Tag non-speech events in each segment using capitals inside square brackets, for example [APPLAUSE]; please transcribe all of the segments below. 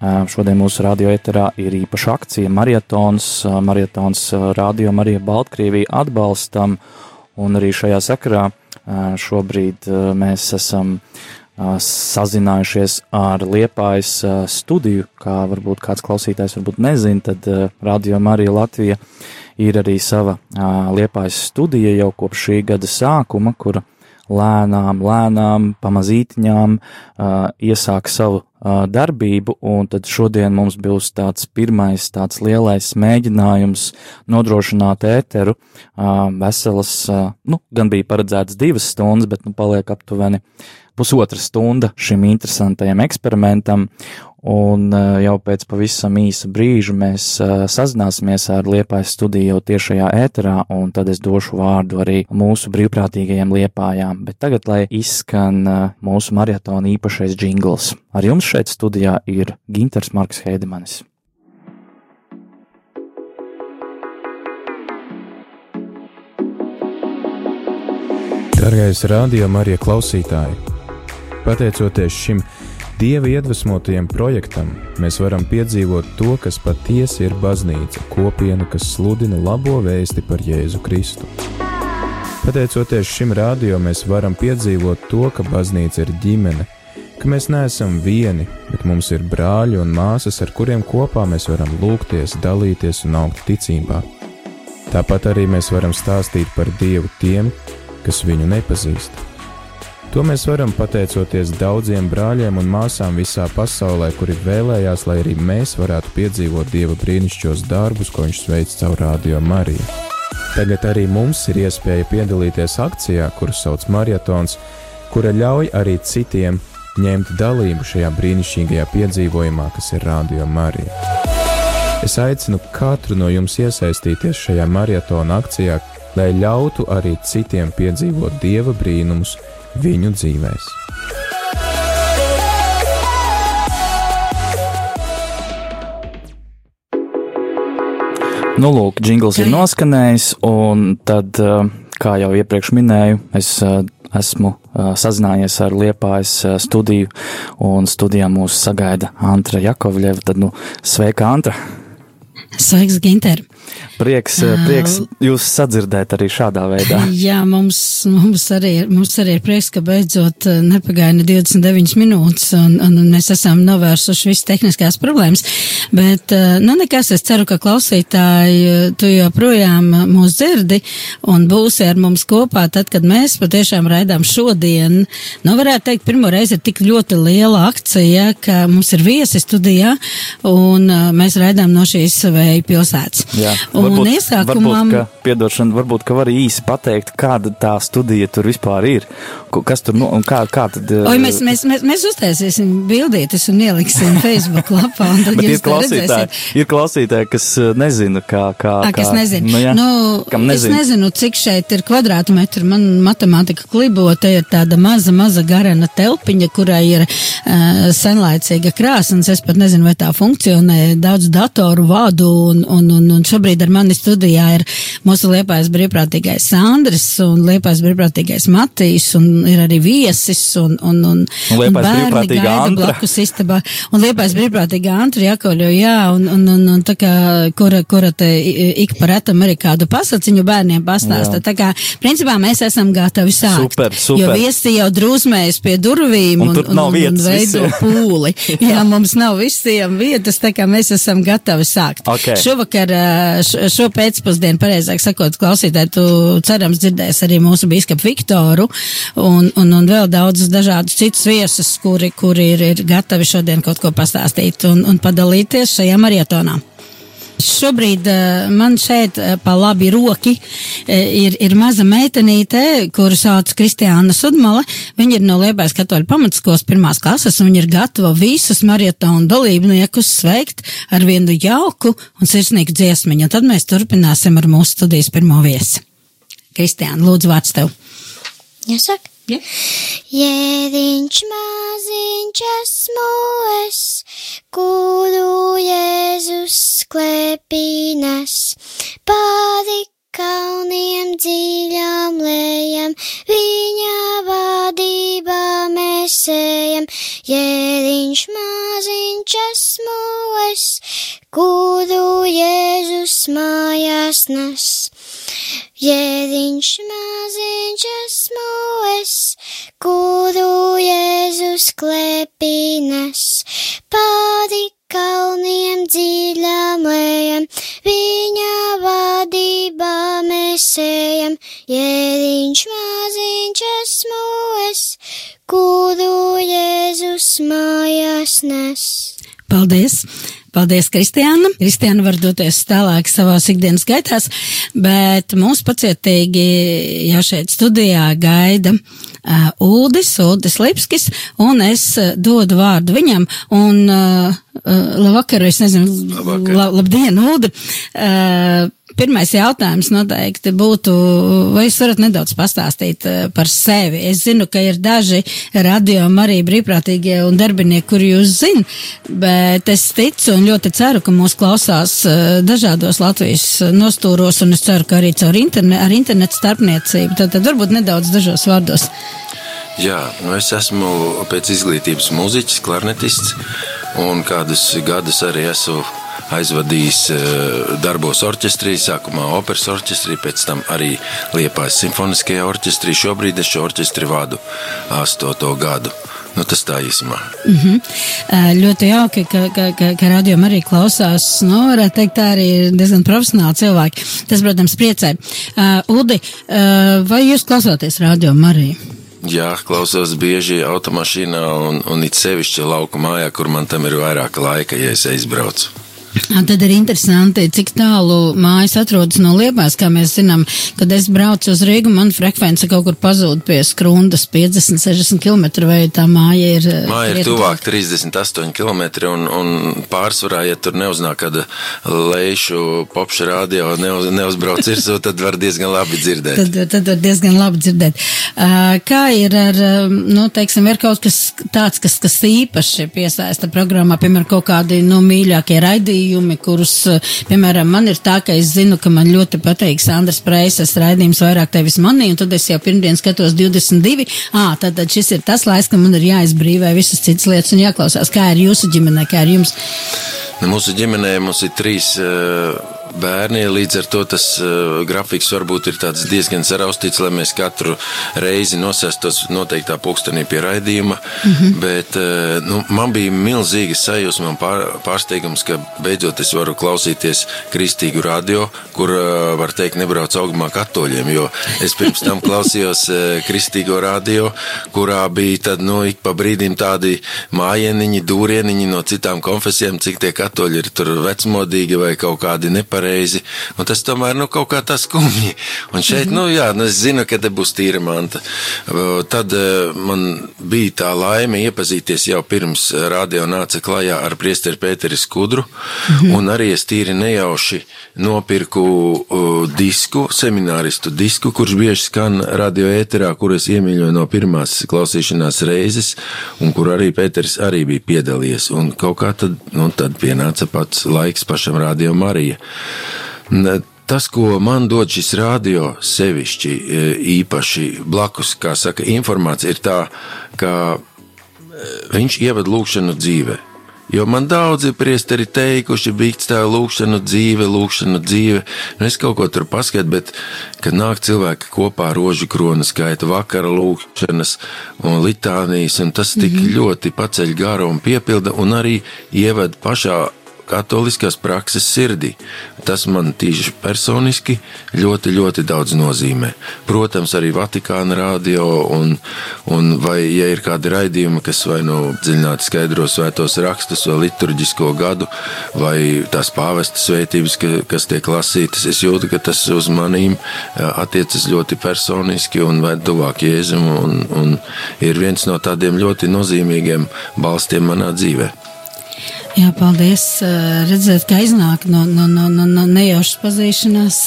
Šodien mūsu radio eterā ir īpaša akcija Marietons, Marietons Radio Marija Baltkrievija atbalstam, un arī šajā sakarā šobrīd mēs esam sazinājušies ar Liepājas studiju, kā varbūt kāds klausītājs varbūt nezin, tad Radio Marija Latvija ir arī sava Liepājas studija jau kopš šī gada sākuma, kura lēnām, lēnām, pamazītiņām iesāk savu darbību, un tad šodien mums būs tāds pirmais tāds lielais mēģinājums nodrošināt ēteru. Veselas, nu, gan bija paredzēts divas stundas, bet nu paliek aptuveni pusotra stunda šim interesantajam eksperimentam, un uh, jau pēc pavisam īsa brīža mēs uh, sazināsimies ar Liepājas studiju tiešajā ēterā, un tad es došu vārdu arī mūsu brīvprātīgajiem Liepājām, bet tagad, lai izskan uh, mūsu maratona īpašais jingls. Ar jums šeit studijā ir Ginters Marks Heidemanis. Dargais radio Marija klausītāji! Pateicoties šim Dieva iedvesmotajam projektam mēs varam piedzīvot to, kas patiesi ir baznīca, kopiena, kas sludina labo vēsti par Jēzu Kristu. Pateicoties šim rādio, mēs varam piedzīvot to, ka baznīca ir ģimene, ka mēs neesam vieni, bet mums ir brāļi un māsas, ar kuriem kopā mēs varam lūgties, dalīties un augt ticībā. Tāpat arī mēs varam stāstīt par Dievu tiem, kas viņu nepazīst. To mēs varam pateicoties daudziem brāļiem un māsām visā pasaulē, kuri vēlējās, lai arī mēs varētu piedzīvot Dieva brīnišķīgos darbus, ko Viņš veic caur Radio Mariju. Tagad arī mums ir iespēja piedalīties akcijā, kuru sauc Marietons, kura ļauj arī citiem ņemt dalību šajā brīnišķīgajā piedzīvojumā, kas ir Radio Marija. Es aicinu katru no jums iesaistīties šajā maratona akcijā, lai ļautu arī citiem piedzīvot dieva brīnumus viņu dzīvēs. Nu, lūk, jingls ir noskanējis, un tad, kā jau iepriekš minēju, es esmu sazinājies ar Liepājas studiju, un studijā mūs sagaida Antra Jakovļeva. Tad, nu, sveika, Antra! Sveiks, Ginter! Prieks, eh, prieks jūs sadzirdēt arī šādā veidā. [LAUGHS] Jā, mums, mums, arī, mums arī ir prieks, ka beidzot eh, nepagaina 29 minūtes un, un mēs esam novērsuši visas tehniskās problēmas. Bet, eh, nu, nekas, es ceru, ka klausītāji, tu joprojām mūs dzirdi un būsi ar mums kopā tad, kad mēs patiešām raidām šodien. Nu, varētu teikt, pirmo reizi ir tik ļoti liela akcija, ka mums ir viesi studijā un mēs raidām no šīs vēja pilsētas. Jā, varbūt, un iesākumam. Varbūt, ka, piedošana, varbūt, ka var īsi pateikt, kāda tā studija tur vispār ir. Kas tur, nu, un kā, kā tad. Oi, mēs, mēs, mēs, mēs uztaisīsim bildītes un ieliksim [LAUGHS] Facebook lapā, jūs ir klausītāji, ir klausītāji, kas uh, nezina, kā, kā. A, kas nezina. Nu, jā, nu, kam nezina. Es nezinu, cik šeit ir kvadrātmetri. Man matemātika klibo, te ir tāda maza, maza garena telpiņa, kurai ir uh, senlaicīga krāsnes. Es pat nezinu, vai tā funkcionē. Daudz datoru vādu un, un, un, un šobrīd ar mani studijā ir mūsu liepais brīvprātīgais Sandris un liepais brīvprātīgais Matīs un ir arī viesis un, un, un, un, un bērni gaida Antra. blakus istabā. Un liepais brīvprātīgā Antra Jakoļo, jā, un, un, un, un tā kā, kura, kura te ik par etam arī kādu pasaciņu bērniem pastāsta. Jā. Tā kā, principā mēs esam gatavi sākt. Super, super. Jo viesi jau drūzmējas pie durvīm un, un, un, un, un veido pūli. [LAUGHS] jā. mums nav visiem vietas, tā kā mēs esam gatavi sākt. Okay. Šovakar, šo pēcpusdienu, pareizāk sakot, klausītāji, tu cerams dzirdēs arī mūsu biskupu Viktoru un, un, un vēl daudzus dažādus citus viesus, kuri, kuri ir, ir gatavi šodien kaut ko pastāstīt un, un padalīties šajā marietonā. Šobrīd uh, man šeit uh, pa labi roki uh, ir, ir maza meitenīte, kuru sauc Kristiāna Sudmale. Viņa ir no Liepājas katoļu pamatskolas pirmās klases, un viņa ir gatava visus marietonu dalībniekus sveikt ar vienu jauku un sirsnīgu dziesmiņu. Un tad mēs turpināsim ar mūsu studijas pirmo viesi. Kristiāna, lūdzu, vārds tev. Jāsaka. Ja? Jēdiņš maziņš esmu es, kuru Jēzus klēpīnas, pāri kalniem dziļām lējam, viņa vadībā mēs ejam. jēriņš maziņš esmu es, kuru Jēzus mājās nes. Jēriņš maziņš esmu es, kuru Jēzus klēpīnes, pāri kalniem dziļām lējam, viņa vadībā mēs ejam, jēriņš maziņš esmu es, kuru Jēzus mājās nes. Paldies! Paldies, Kristiāna! Kristiāna var doties tālāk savās ikdienas gaitās, bet mūs pacietīgi jau šeit studijā gaida uh, Uldis, Uldis Lipskis, un es uh, dodu vārdu viņam, un uh, labvakar, es nezinu, Labvakar. la, labdien, Uldi! Uh, Pirmais jautājums noteikti būtu, vai jūs varat nedaudz pastāstīt eh, par sevi? Es zinu, ka ir daži radio arī brīvprātīgie un darbinieki, kuri jūs zina, bet es ticu un ļoti ceru, ka mūs klausās eh, dažādos Latvijas nostūros un es ceru, ka arī caur interne, ar internetu starpniecību. Tad, tad varbūt nedaudz dažos vārdos. Jā, nu es esmu pēc izglītības mūziķis, klarnetists, un kādus gadus arī esmu aizvadījis eh, darbos orķestrī, sākumā operas orķestrī, pēc tam arī Liepājas simfoniskajā orķestrī. Šobrīd es šo orķestri vadu astoto gadu. Nu, tas tā īsumā. Mm -hmm. Ļoti jauki, ka, ka, ka, ka radio arī klausās. Nu, varētu teikt, tā arī ir diezgan profesionāli cilvēki. Tas, protams, priecē. Uh, Udi, uh, vai jūs klausāties radio arī? Jā, klausos bieži automašīnā un, un it sevišķi lauku mājā, kur man tam ir vairāk laika, ja es aizbraucu. Tad ir interesanti, cik tālu mājas atrodas no Liepājas, kā mēs zinām, kad es braucu uz Rīgu, man frekvence kaut kur pazūd pie skrundas 50-60 km, vai tā māja ir. Māja ir tuvāk 38 km un, un pārsvarā, ja tur neuznāk kāda lejušu popša radio, neuz, neuzbrauc virsū, tad var diezgan labi dzirdēt. Tad, tad var diezgan labi dzirdēt. Kā ir ar, nu, teiksim, ir kaut kas tāds, kas, kas īpaši piesaista programmā, piemēram, kaut kādi, nu, mīļākie raidījumi, kurus, uh, piemēram, man ir tā, ka es zinu, ka man ļoti patīk Sandras Preises raidījums vairāk tevis manī, un tad es jau pirmdien skatos 22. Ā, tad, tad šis ir tas laiks, ka man ir jāizbrīvē visas citas lietas un jāklausās, kā ir jūsu ģimenē, kā ir jums. Nu, mūsu ģimenē mums ir trīs uh, bērni, līdz ar to tas uh, grafiks varbūt ir diezgan saraustīts, lai mēs katru reizi nosēstos noteiktā pulkstenī pie raidījuma, mm -hmm. bet uh, nu, man bija milzīga sajūsma un pār, pārsteigums, ka beidzot es varu klausīties kristīgu radio, kur, uh, var teikt, nebrauc augumā katoļiem, jo es pirms tam klausījos uh, kristīgo radio, kurā bija tad, nu, ik pa brīdim tādi mājieniņi, dūrieniņi no citām konfesijām, cik tie katoļi ir tur vecmodīgi vai kaut kādi nepareizi, un tas tomēr, nu, kaut kā tas skumji. Un šeit, mm -hmm. nu, jā, nu, es zinu, ka te būs tīra manta. Tad uh, man bija tā laime iepazīties jau pirms radio nāca klajā ar priesteri Pēteri Skudru, mm -hmm. un arī es tīri nejauši nopirku uh, disku, semināristu disku, kurš bieži skan radio ēterā, kur es iemīļoju no pirmās klausīšanās reizes, un kur arī Pēters arī bija piedalījies, un kaut kā tad, nu, tad pienāca pats laiks pašam radio Marija. Tas, ko man dod šis radio, sevišķi e, īpaši blakus, kā saka, informācija, ir tā, ka e, viņš ievada lūkšanu dzīvē. Jo man daudzi priesteri teikuši, bija tā lūkšana dzīve, lūkšana dzīve. Nu, es kaut ko tur paskatu, bet, kad nāk cilvēki kopā rožu krona skaita vakara lūkšanas un litānijas, un tas tik mm -hmm. ļoti paceļ garu un piepilda, un arī ievada pašā katoliskās prakses sirdī. Tas man tīši personiski ļoti, ļoti daudz nozīmē. Protams, arī Vatikāna radio, un, un vai ja ir kādi raidījumi, kas vai nu dziļināti skaidro svētos rakstus, vai liturģisko gadu, vai tās pāvesta svētības, ka, kas tiek lasītas, es jūtu, ka tas uz manīm attiecas ļoti personiski un ved tuvāk Jēzum, un, un ir viens no tādiem ļoti nozīmīgiem balstiem manā dzīvē. Jā, paldies. Redzēt, ka iznāk no, no, no, no, no nejaušas pazīšanās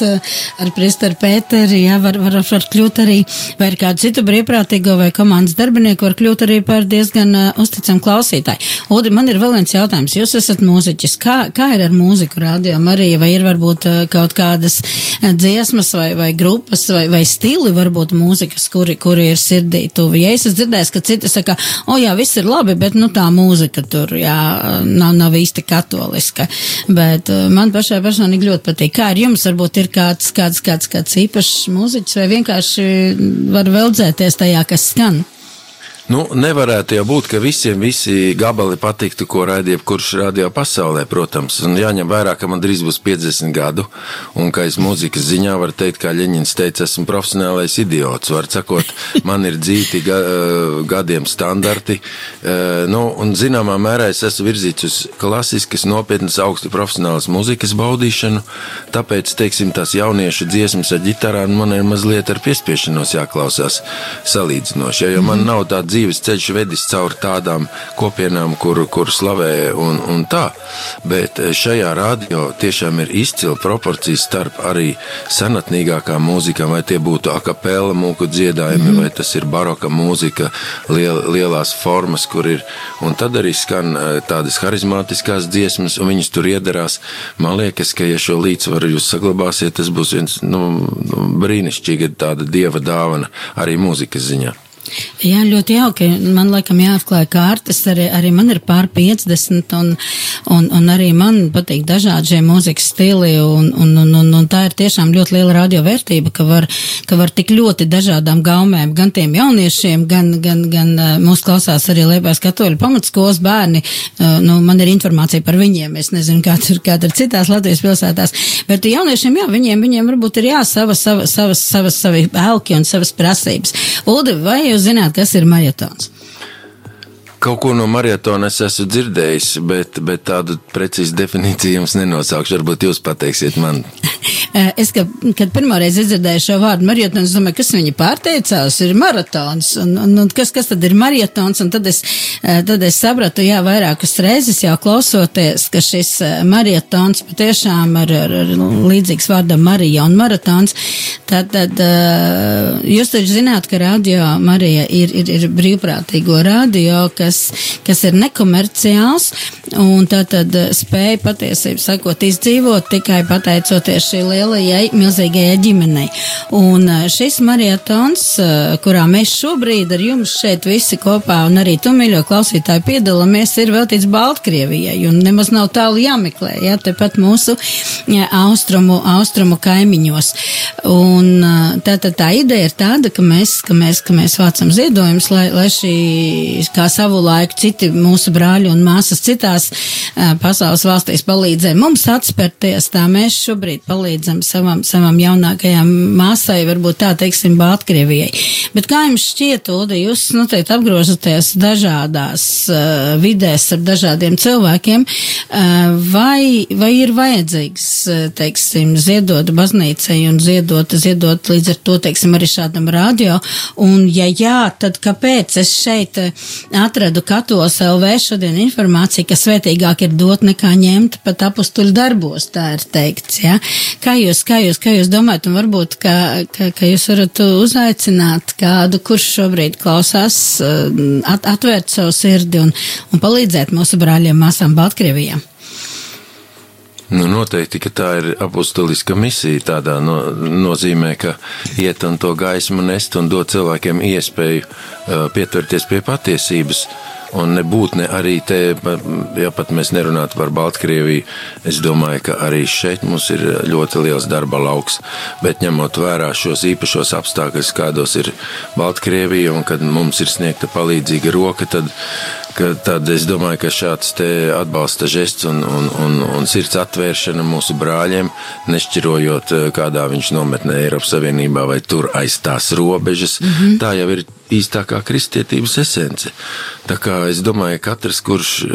ar Priesteru Pēteri, jā, var, var, var kļūt arī, vai ar kādu citu brīvprātīgo vai komandas darbinieku, var kļūt arī par diezgan uh, uzticam klausītāju. Odi, man ir vēl viens jautājums. Jūs esat mūziķis. Kā, kā ir ar mūziku rādio Marija, vai ir varbūt uh, kaut kādas dziesmas vai, vai grupas vai, vai stili varbūt mūzikas, kuri, kuri ir sirdī tuvi? Ja es esmu dzirdējis, ka citi saka, o jā, viss ir labi, bet nu tā mūzika tur, jā, nav nav, nav īsti katoliska. Bet uh, man pašai personīgi ļoti patīk. Kā ar jums varbūt ir kāds, kāds, kāds, kāds īpašs mūziķis vai vienkārši var veldzēties tajā, kas skan? Nu, nevarētu jau būt, ka visiem visi gabali patiktu, ko raidīja kurš radio pasaulē, protams. Un jāņem vērā, ka man drīz būs 50 gadu, un ka es mūzikas ziņā varu teikt, kā Ļeņins teica, esmu profesionālais idiots. Var sakot, [LAUGHS] man ir dzīti ga, eh, gadiem standarti, eh, nu, un zināmā mērā es esmu virzīts uz klasiskas, nopietnas, augsti profesionālas mūzikas baudīšanu, tāpēc, teiksim, tās jauniešu dziesmas ar ģitarām man ir mazliet ar piespiešanos jāklausās salīdzinoši, jo man nav tāda dzīves ceļš vedis cauri tādām kopienām, kur, kur slavē un, un tā. Bet eh, šajā radio tiešām ir izcila proporcija starp arī senatnīgākām mūzikām, vai tie būtu akapela mūku dziedājumi, mm. vai tas ir baroka mūzika, liel, lielās formas, kur ir. Un tad arī skan eh, tādas harizmātiskās dziesmas, un viņas tur iedarās. Man liekas, ka ja šo līdzsvaru jūs saglabāsiet, tas būs viens nu, nu, brīnišķīga tāda dieva dāvana arī mūzikas ziņā. Jā, ļoti jauki. Man laikam jāatklāja kārtas, arī, arī man ir pār 50 un, un, un arī man patīk dažādi šie mūzikas stili un, un, un, un, un tā ir tiešām ļoti liela radiovērtība, ka var, ka var tik ļoti dažādām gaumēm, gan tiem jauniešiem, gan, gan, gan mūs klausās arī Liepājas katoļu pamatskolas bērni. Nu, man ir informācija par viņiem, es nezinu, kā tur, kā tur citās Latvijas pilsētās, bet jauniešiem, jā, viņiem, viņiem varbūt ir jā, sava, sava, savas, savas, savi elki un savas prasības. Uldi, vai jūs zināt, kas ir maratons? Kaut ko no maratona es esmu dzirdējis, bet, bet tādu precīzu definīciju jums nenosaukšu. Varbūt jūs pateiksiet man. Eh, [LAUGHS] es, ka, kad pirmoreiz izdzirdēju šo vārdu maratons, es domāju, kas viņa pārteicās, ir maratons. Un, un, un kas, kas tad ir maratons? Un tad es, eh, tad es sapratu, jā, vairākas reizes jau klausoties, ka šis eh, maratons patiešām ar, ar, ar līdzīgs vārdam Marija un maratons. Tad, tad jūs taču zināt, ka radio Marija ir, ir, ir brīvprātīgo radio, kas, kas ir nekomerciāls un tad, tad spēja patiesību sakot izdzīvot tikai pateicoties šī liela lielajai, milzīgajai ģimenei. Un šis marietons, kurā mēs šobrīd ar jums šeit visi kopā un arī tu, mīļo klausītāji, piedalāmies, ir veltīts Baltkrievijai un nemaz nav tālu jāmeklē, jā, tepat mūsu jā, austrumu, austrumu kaimiņos. Un tā, tā, tā ideja ir tāda, ka mēs, ka mēs, ka mēs vācam ziedojumus, lai, lai šī, kā savu laiku citi mūsu brāļi un māsas citās pasaules valstīs palīdzēja mums atspērties, tā mēs šobrīd palīdzam savam, savam jaunākajām māsai, varbūt tā teiksim, Baltkrievijai. Bet kā jums šķiet, Ulda, jūs noteikti apgrožaties dažādās uh, vidēs ar dažādiem cilvēkiem, uh, vai, vai ir vajadzīgs, uh, teiksim, ziedot baznīcai un ziedot, ziedot līdz ar to, teiksim, arī šādam radio, un ja jā, tad kāpēc es šeit atradu Katos LV šodien informāciju, ka svētīgāk ir dot nekā ņemt pat apustuļu darbos, tā ir teikts, ja? Kā jūs, kā jūs, kā jūs domājat, un varbūt, ka, ka, ka jūs varat uzaicināt kādu, kurš šobrīd klausās, uh, at, atvērt savu sirdi un, un palīdzēt mūsu brāļiem, māsām Baltkrievijā? Nu, noteikti, ka tā ir apustuliska misija. Tādā no, nozīmē, ka iet un to gaismu nest un dot cilvēkiem iespēju uh, pieturties pie patiesības. Uh, un nebūtne arī te, ja pat mēs nerunātu par Baltkrieviju, es domāju, ka arī šeit mums ir ļoti liels darba lauks. Bet ņemot vērā šos īpašos apstākļus, kādos ir Baltkrievija un kad mums ir sniegta palīdzīga roka, tad Tad es domāju, ka šāds atbalsta žests un, un, un, un sirds atvēršana mūsu brāļiem, nešķirojot, eh, kādā viņš nometnē Eiropas Savienībā vai tur aiz tās robežas, mm -hmm. tā jau ir īstākā kristietības esence. Tā kā es domāju, ka katrs, kurš eh,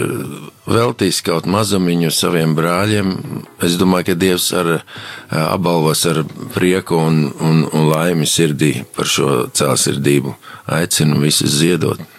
veltīs kaut mazumiņu saviem brāļiem, es domāju, ka Dievs ar eh, apbalvos ar prieku un, un, un laimi sirdī par šo cēlsirdību aicinu visus ziedot.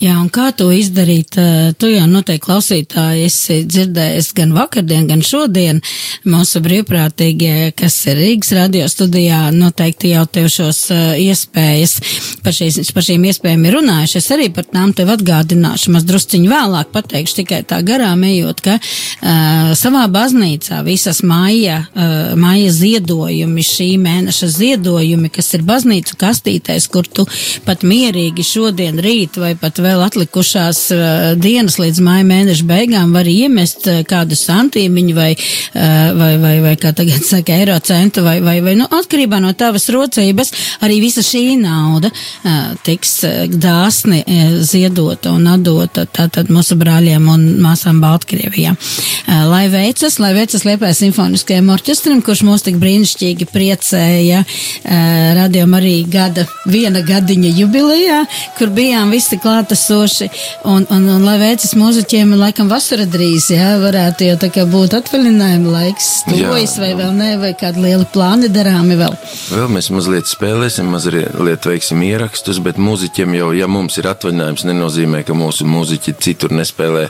Jā, un kā to izdarīt? Tu jau noteikti klausītāji esi dzirdējis gan vakardien, gan šodien. Mūsu brīvprātīgie, kas ir Rīgas radio studijā, noteikti jau tev šos iespējas par, šīs, par šīm iespējām ir runājuši. Es arī par tām tev atgādināšu. Maz drusciņu vēlāk pateikšu tikai tā garām ejot, ka uh, savā baznīcā visas māja, uh, māja ziedojumi, šī mēneša ziedojumi, kas ir baznīcu kastītais, kur tu pat mierīgi šodien, rīt vai pat vēl atlikušās uh, dienas līdz māja mēneša beigām var iemest uh, kādu santīmiņu vai, uh, vai, vai, vai, kā tagad [LAUGHS] saka, eiro centu vai, vai, vai, nu, atkarībā no tavas rocības, arī visa šī nauda uh, tiks dāsni uh, ziedota un atdota tātad mūsu brāļiem un māsām Baltkrievijā. Uh, lai veicas, lai veicas Liepājas simfoniskajam orķestram, kurš mūs tik brīnišķīgi priecēja uh, radio arī gada, viena gadiņa jubilejā, kur bijām visi klātesoši un, un, un lai veicas mūziķiem, laikam vasara drīz, jā, varētu jau tā kā būt atvaļinājuma laiks, tuvojas vai vēl ne, vai kādi lieli plāni darāmi vēl. Vēl mēs mazliet spēlēsim, mazliet veiksim ierakstus, bet mūziķiem jau, ja mums ir atvaļinājums, nenozīmē, ka mūsu mūziķi citur nespēlē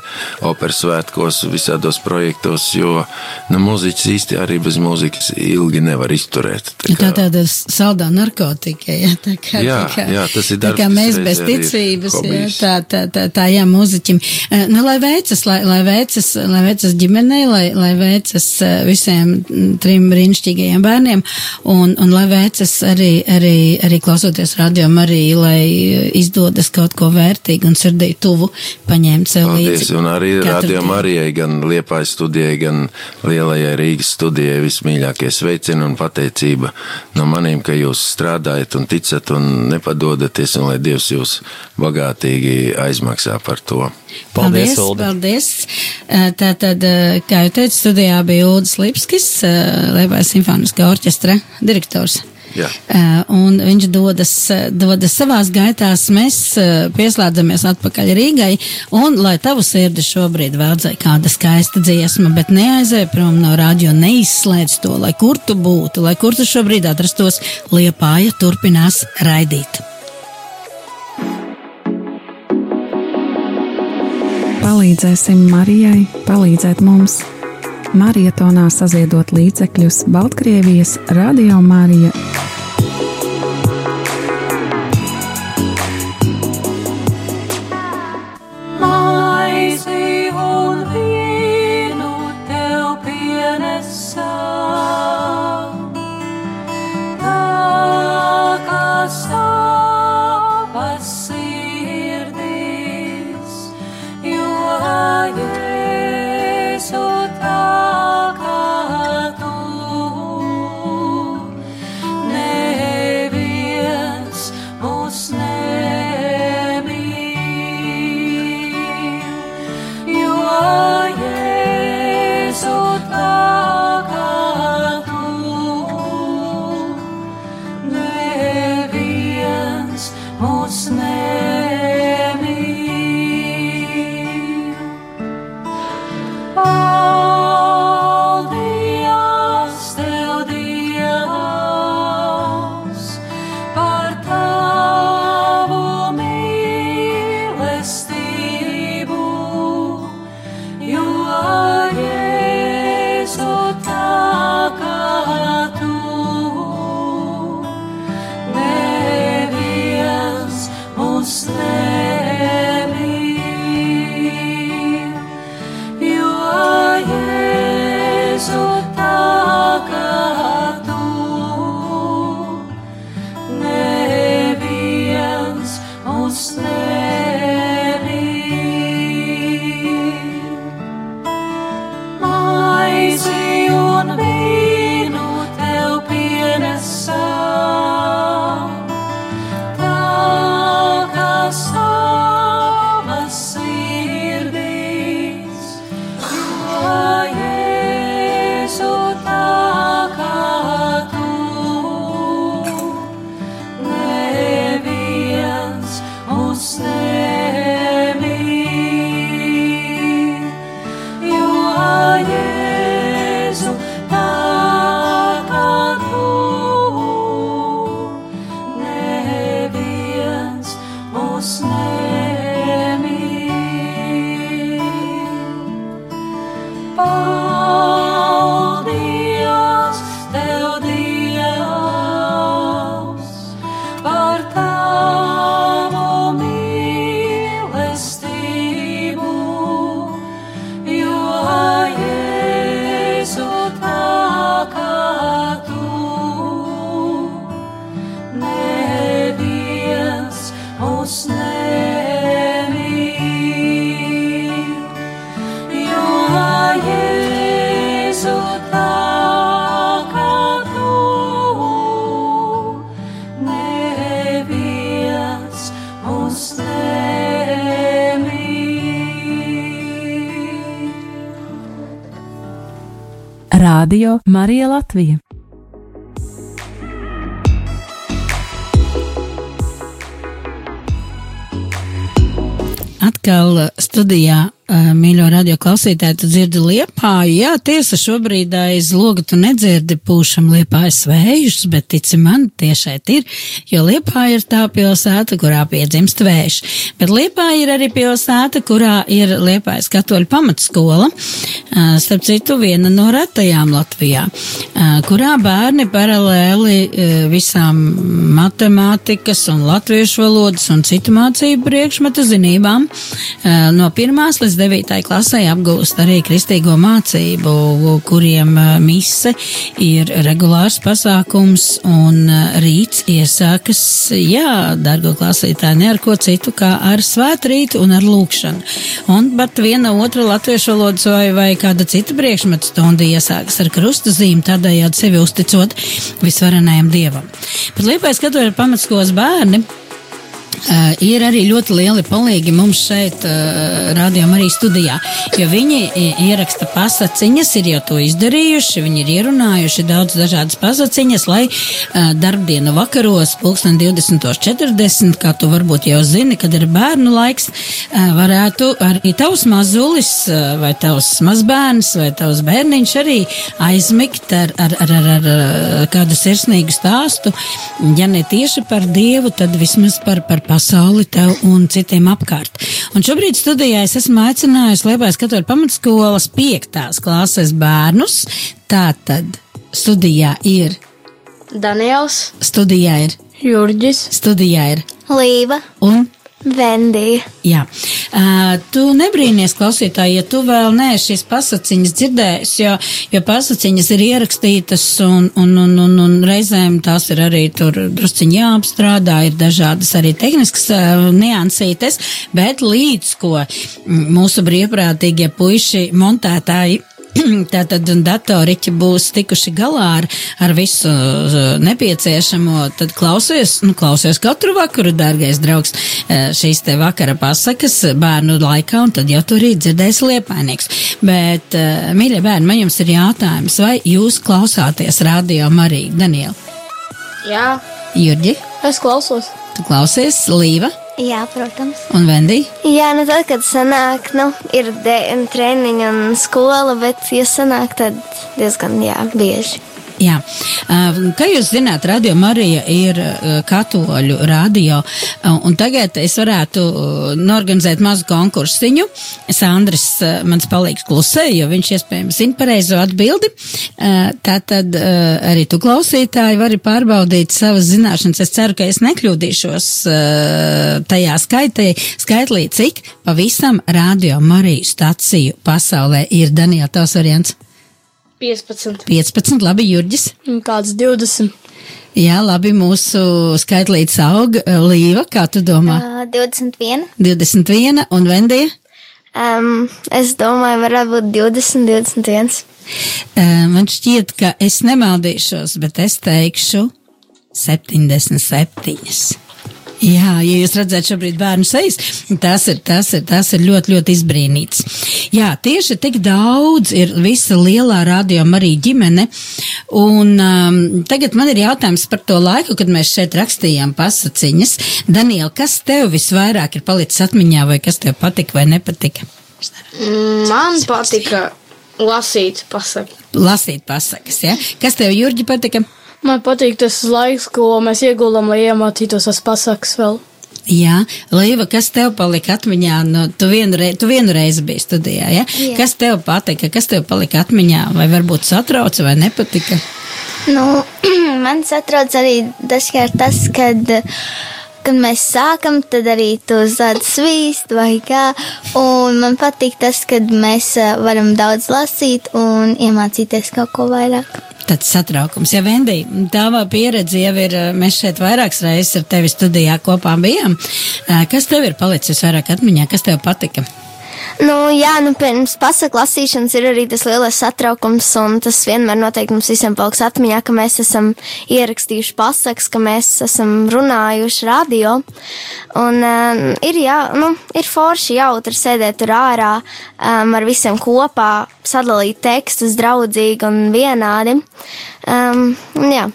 operas svētkos, visādos projektos, jo nu, mūziķis īsti arī bez mūzikas ilgi nevar izturēt. Tā, kā... tā tāda saldā narkotika, jā, tā kā, jā, tā kā, jā, tas ir darbs, tā kā mēs bez ticības, tā, tā, tā, tā, jā, mūziķim. Nu, lai veicas, lai, lai veicas, lai veicas ģimenei, lai, lai veicas visiem trim brīnišķīgajiem bērniem, un, un lai veicas arī, arī, arī klausoties radio arī, lai izdodas kaut ko vērtīgu un sirdī tuvu paņemt sev Paldies, līdzi. Un arī radio Marijai, gan Liepājas studijai, gan Lielajai Rīgas studijai vismīļākie sveicini un pateicība no maniem, ka jūs strādājat un ticat un nepadodaties, un lai Dievs jūs bagātīgi aizmaksā par to. Paldies, paldies! paldies. Tātad, kā jau teicu, studijā bija Ulris Lipskis, Liepājas simfoniskā orķestra direktors. Jā. Un viņš dodas, dodas savās gaitās, mēs pieslēdzamies atpakaļ Rīgai, un lai tavu sirdi šobrīd vēdzai kāda skaista dziesma, bet neaizēj prom no radio, neizslēdz to, lai kur tu būtu, lai kur tu šobrīd atrastos, liepāja turpinās raidīt. Palīdzēsim Marijai, palīdzēt mums! Marietonā saziedot līdzekļus Baltkrievijas Radio Marija wanna be Radio Marija Latvija. Atkal studijā, mīļo radio klausītāji, tu dzirdi liepāju. Jā, tiesa, šobrīd aiz loga tu nedzirdi pūšam liepājas vējus, bet tici man, tiešait ir, jo liepāja ir tā pilsēta, kurā piedzimst vējš. Bet liepāja ir arī pilsēta, kurā ir liepājas katoļu pamatskola, uh, starp citu viena no retajām Latvijā, kurā bērni paralēli visām matemātikas un latviešu valodas un citu mācību priekšmetu zinībām no pirmās līdz devītai klasē apgūst arī kristīgo mācību, kuriem mise ir regulārs pasākums un rīts iesākas, jā, dargo klasītāji, ne ar ko citu kā ar svētrītu un ar lūkšanu. Un pat viena otra latviešu valodas vai, vai kāda cita priekšmetu stunda iesākas ar krusta zīmi, tādējādi sevi uzticot visvarenajam dievam. Bet liepais katoļu pamatskolas bērni Uh, ir arī ļoti lieli palīgi mums šeit, uh, rādījumā, arī studijā. Jo viņi ieraksta pasakiņas, ir jau to izdarījuši, viņi ir ierunājuši daudz dažādas pasakiņas, lai uh, darbdienu vakaros, pulksten 20.40, kā tu varbūt jau zini, kad ir bērnu laiks, uh, varētu arī tavs mazulis, uh, vai tavs mazbērns, vai tavs bērniņš arī aizmigt ar, ar, ar, ar, ar uh, kādu sirsnīgu stāstu. Ja ne tieši par Dievu, tad vismaz par, par pasauli tev un citiem apkārt. Un šobrīd studijā es esmu aicinājusi Liepājas katoļu pamatskolas piektās klases bērnus. Tātad studijā ir, Daniels, studijā ir, Jurģis, studijā ir Līva, un. Vendija. Jā, uh, tu nebrīnies, klausītāji, ja tu vēl nē šīs pasaciņas dzirdējis, jo, jo pasaciņas ir ierakstītas un, un, un, un, un reizēm tās ir arī tur drusciņi jāapstrādā, ir dažādas arī tehniskas uh, niansītes, bet līdz ko mūsu brīvprātīgie puiši montētāji [CLEARS THROAT] Tātad datoriķi būs tikuši galā ar, ar visu uh, nepieciešamo, tad klausies, nu, klausies katru vakaru, dārgais draugs, uh, šīs te vakara pasakas bērnu laikā, un tad jau tur arī dzirdēs liepainīgs. Bet, uh, mīļie bērni, man jums ir jātājums, vai jūs klausāties radio Mariju, Daniela? Jā, Jurģi, es klausos. tu klausies, Līva Jā, protams. un Vendija? Jā, nu tad, kad sanāk, nu, ir treniņi un skola, bet, ja sanāk, tad diezgan, jā, bieži. Jā, kā jūs zināt, Radio Marija ir katoļu radio, un tagad es varētu norganizēt mazu konkursiņu. Sandris uh, mans palīgs klusē, jo viņš iespējams zina pareizo atbildi. Tātad arī tu klausītāji vari pārbaudīt savas zināšanas. Es ceru, ka es nekļūdīšos tajā skaitī, skaitlī, cik pavisam Radio Mariju staciju pasaulē ir Daniela tavs variants. 15, 15, labi, Jurģis. kāds 20. Jā, labi, mūsu skaitlīts aug. Līva, kā tu domā? Uh, 21. 21 un Vendija? Um, es domāju, varētu būt 20, 21. Uh, Man šķiet, ka es nemaldīšos, bet es teikšu 77. Jā, ja jūs redzat šobrīd bērnu sejas, tas ir, tas ir, tas ir ļoti, ļoti izbrīnīts. Jā, tieši tik daudz ir visa lielā rādījuma arī ģimene, un um, tagad man ir jautājums par to laiku, kad mēs šeit rakstījām pasaciņas. Daniel, kas tev visvairāk ir palicis atmiņā, vai kas tev patika vai nepatika? Man patika lasīt pasaku. Lasīt pasakas, ja? Kas tev, Jurģi, patika? Man patīk tas laiks, ko mēs ieguldām, lai iemācītos tas pasakas vēl. Jā, Līva, kas tev palika atmiņā? Nu, tu, vienu rei, tu vienu reizi biji studijā, ja? Jā. Kas tev patika, kas tev palika atmiņā? Vai varbūt satrauca vai nepatika? Nu, [CLEARS THROAT] man satrauc arī dažkārt tas, kad, kad mēs sākam, tad arī tu zādi svīst vai kā. Un man patīk tas, kad mēs eh, varam daudz lasīt un iemācīties kaut ko vairāk. Tāds satraukums. Ja Vendī, tava pieredze jau ir, eh, mēs šeit vairākas reizes ar tevi studijā kopā bijām. Eh, Kas tev ir palicis vairāk atmiņā? Kas tev patika? Nu, jā, nu, pirms pasaku lasīšanas ir arī tas lielais satraukums, un tas vienmēr noteikti mums visiem paliks atmiņā, ka mēs esam ierakstījuši pasakas, ka mēs esam runājuši radio. Un um, ir, jā, nu, ir forši jautri sēdēt tur ārā um, ar visiem kopā, sadalīt tekstus draudzīgi un vienādi. Um, un jā.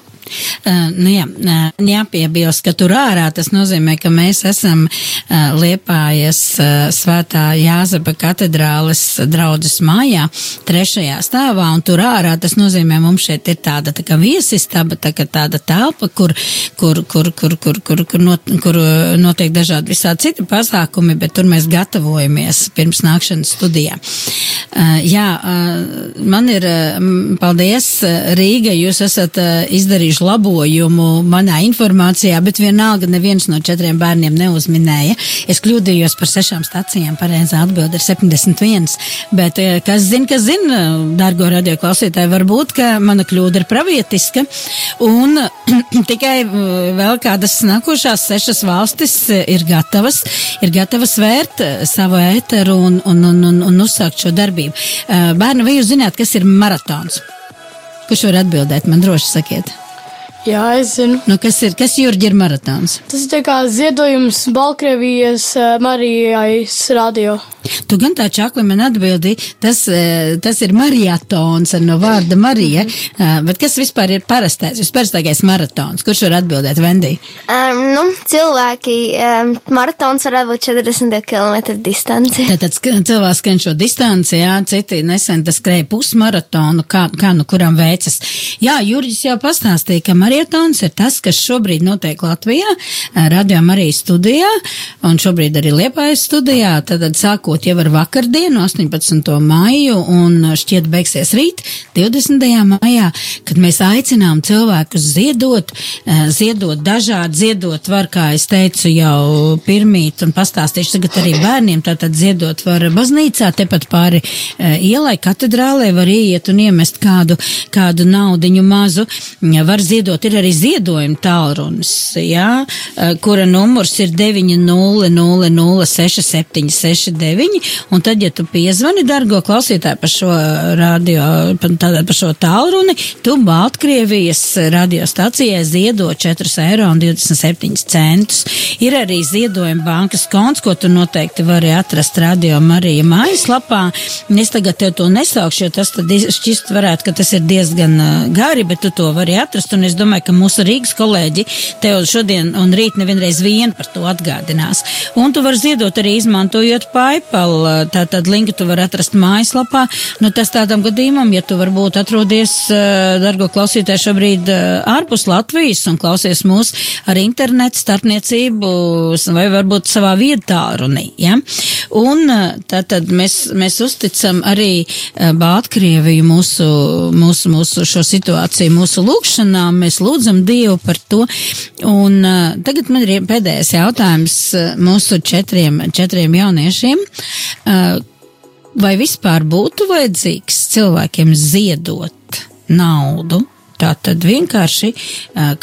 Uh, nu jā, uh, jāpiebilst, ka tur ārā tas nozīmē, ka mēs esam uh, Liepājas uh, svētā Jāzepa katedrāles draudzes mājā, trešajā stāvā, un tur ārā tas nozīmē, mums šeit ir tāda tā kā viesistaba, tā kā tāda telpa, kur, kur, kur, kur, kur, kur, kur, not, kur notiek dažādi visādi citi pasākumi, bet tur mēs gatavojamies pirms nākšanas studijā. Jā, man ir, paldies, Rīga, jūs esat uh, izdarījuši labojumu manā informācijā, bet vienalga neviens no četriem bērniem neuzminēja. Es kļūdījos par sešām stacijām, pareizā atbilde ir 71, bet uh, kas zina, kas zina, dārgo radio klausītāji, varbūt, ka mana kļūda ir pravietiska, un [CLEARS THROAT] tikai uh, vēl kādas nākošās sešas valstis uh, ir gatavas, ir gatavas vērt savu ēteru un, un, un, un, un uzsākt šo darbību. Bērni, vai jūs zināt, kas ir maratons? Kurš var atbildēt? Man droši sakiet. Jā, es zinu. Nu, kas ir, kas Jurģi ir maratons? Tas ir kā ziedojums Baltkrievijas eh, Marijais radio. Tu gan tā čakli man atbildi, tas, eh, tas ir maratons ar no vārda Marija, eh, bet kas vispār ir parastais, visparastākais maratons? Kurš var atbildēt, Vendī? Um, nu, cilvēki, um, maratons varētu būt 40 km distance. Tātad cilvēks skan šo distanci, jā, citi nesen tas skrēja pusmaratonu, kā, kā nu kuram veicas. Jā, Jurģis jau pastāstīja, ka maratons ir tas, kas šobrīd notiek Latvijā, radio Marija studijā, un šobrīd arī Liepājas studijā, tad sākot jau ar vakardienu, 18. maiju, un šķiet beigsies rīt, 20. maijā, kad mēs aicinām cilvēkus ziedot, ziedot dažādi, ziedot var, kā es teicu, jau pirmīt, un pastāstīšu tagad arī bērniem, tātad ziedot var baznīcā, tepat pāri ielai, katedrālē, var ieiet un iemest kādu, kādu naudiņu mazu, var ziedot, ir arī ziedojuma tālrunis, jā, eh, kura numurs ir 900067969, un tad, ja tu piezvani, dargo klausītāji, par šo radio, par, par šo tālruni, tu Baltkrievijas radiostacijai ziedo 4 eiro un 27 centus. Ir arī ziedojuma bankas konts, ko tu noteikti vari atrast radio Marija mājaslapā. Es tagad tev to nesaukšu, jo tas tad šķist varētu, ka tas ir diezgan uh, gari, bet tu to vari atrast, un es domāju, ka mūsu Rīgas kolēģi tev šodien un rīt nevienreiz vien par to atgādinās. Un tu vari ziedot arī izmantojot PayPal, uh, tātad linku tu vari atrast mājaslapā. Nu, tas tādam gadījumam, ja tu varbūt atrodies, uh, dargo klausītāji, šobrīd uh, ārpus Latvijas un klausies mūs ar internetu starpniecību vai varbūt savā vietā runī, ja? Un uh, tātad mēs, mēs uzticam arī Baltkrieviju mūsu, mūsu, mūsu šo situāciju, mūsu lūgšanām, mēs lūdzam Dievu par to. Un uh, tagad man ir pēdējais jautājums mūsu četriem, četriem jauniešiem. Uh, vai vispār būtu vajadzīgs cilvēkiem ziedot naudu? Tā tad vienkārši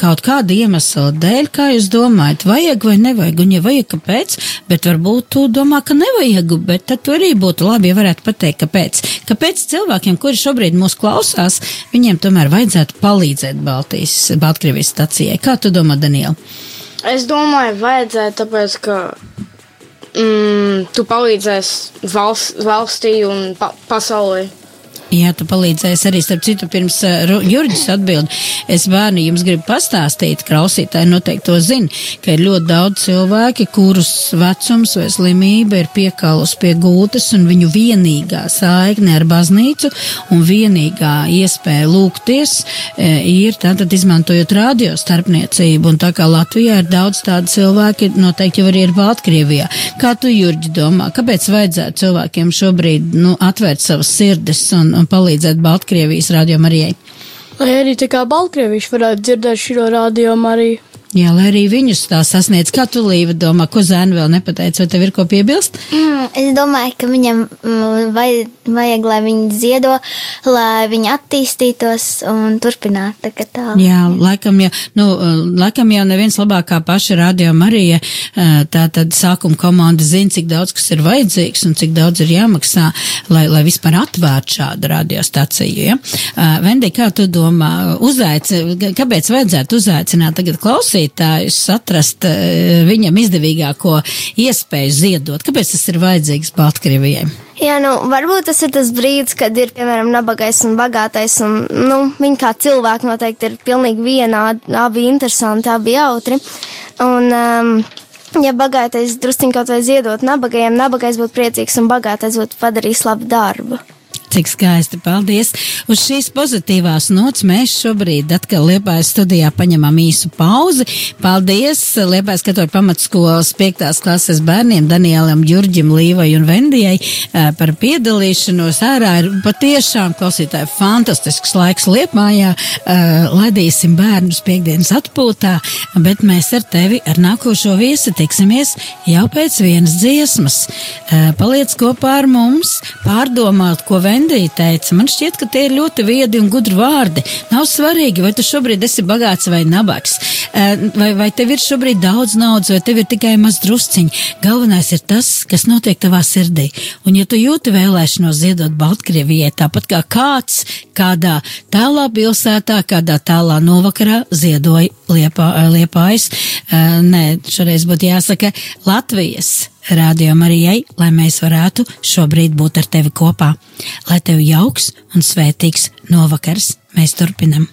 kaut kāda iemesla dēļ, kā jūs domājat, vajag vai nevajag, un ja vajag, kāpēc, bet varbūt tu domā, ka nevajag, bet tad arī būtu labi, ja varētu pateikt, kāpēc. Kāpēc cilvēkiem, kuri šobrīd mūs klausās, viņiem tomēr vajadzētu palīdzēt Baltijas, Baltkrievijas stacijai? Kā tu domā, Daniela? Es domāju, vajadzētu, tāpēc, ka mm, tu palīdzēsi valsts, valstī un pa pasaulē. Jā, tu palīdzēsi arī, starp citu, pirms uh, Jurģis atbild. Es bērni jums gribu pastāstīt, klausītāji noteikti to zina, ka ir ļoti daudz cilvēki, kurus vecums vai slimība ir piekalus pie gultas un viņu vienīgā saikne ar baznīcu un vienīgā iespēja lūgties e, ir tātad izmantojot radio starpniecību. Un tā kā Latvijā ir daudz tādu cilvēki, noteikti jau arī ir Baltkrievijā. Kā tu, Jurģi, domā, kāpēc vajadzētu cilvēkiem šobrīd, nu, atvērt savas sirdis un palīdzēt Baltkrievijas radio Marijai. Lai arī tā kā Baltkrievieši varētu dzirdēt šo radio arī. Jā, lai arī viņus tā sasniedz. Kā tu, Līva, domā, ko zēni vēl nepateica, vai tev ir ko piebilst? Mm, es domāju, ka viņam mm, vajag, vajag, lai viņi ziedo, lai viņi attīstītos un turpinātu tā kā tā. Jā, laikam jau, nu, laikam jau neviens labāk kā paša radio Marija, tā tad sākuma komanda zina, cik daudz kas ir vajadzīgs un cik daudz ir jāmaksā, lai, lai vispār atvērtu šādu radiostaciju. Ja? Vendi, kā tu domā, uzaici, kāpēc vajadzētu uzaicināt tagad klausīt? Klausītājus atrast uh, viņam izdevīgāko iespēju ziedot. Kāpēc tas ir vajadzīgs Baltkrievijai? Jā, nu, varbūt tas ir tas brīdis, kad ir, piemēram, nabagais un bagātais, un, nu, viņi kā cilvēki noteikti ir pilnīgi vienādi, abi interesanti, abi jautri. Un, um, ja bagātais drusciņ kaut vai ziedot nabagajiem, nabagais būtu priecīgs un bagātais būtu padarījis labu darbu. Cik skaisti, paldies! Uz šīs pozitīvās nots mēs šobrīd atkal Liepājas studijā paņemam īsu pauzi. Paldies Liepājas katoļu pamatskolas piektās klases bērniem Danielam, Jurģim, Līvai un Vendijai par piedalīšanos. Ārā ir patiešām klausītāji fantastisks laiks Liepājā. Ladīsim bērnus piekdienas atpūtā, bet mēs ar tevi ar nākošo viesi tiksimies jau pēc vienas dziesmas. Paliec kopā ar mums, pārdomāt, ko Vendija Vendija teica, man šķiet, ka tie ir ļoti viedi un gudri vārdi. Nav svarīgi, vai tu šobrīd esi bagāts vai nabaks, eh, vai, vai tev ir šobrīd daudz naudas, vai tev ir tikai maz drusciņi. Galvenais ir tas, kas notiek tavā sirdī. Un ja tu jūti vēlēšanos ziedot Baltkrievijai, tāpat kā kāds kādā tālā pilsētā, kādā tālā novakarā ziedoja liepā, liepājas, eh, nē, šoreiz būtu jāsaka Latvijas Radio Marijai, lai mēs varētu šobrīd būt ar tevi kopā. Lai tev jauks un svētīgs novakars, mēs turpinam.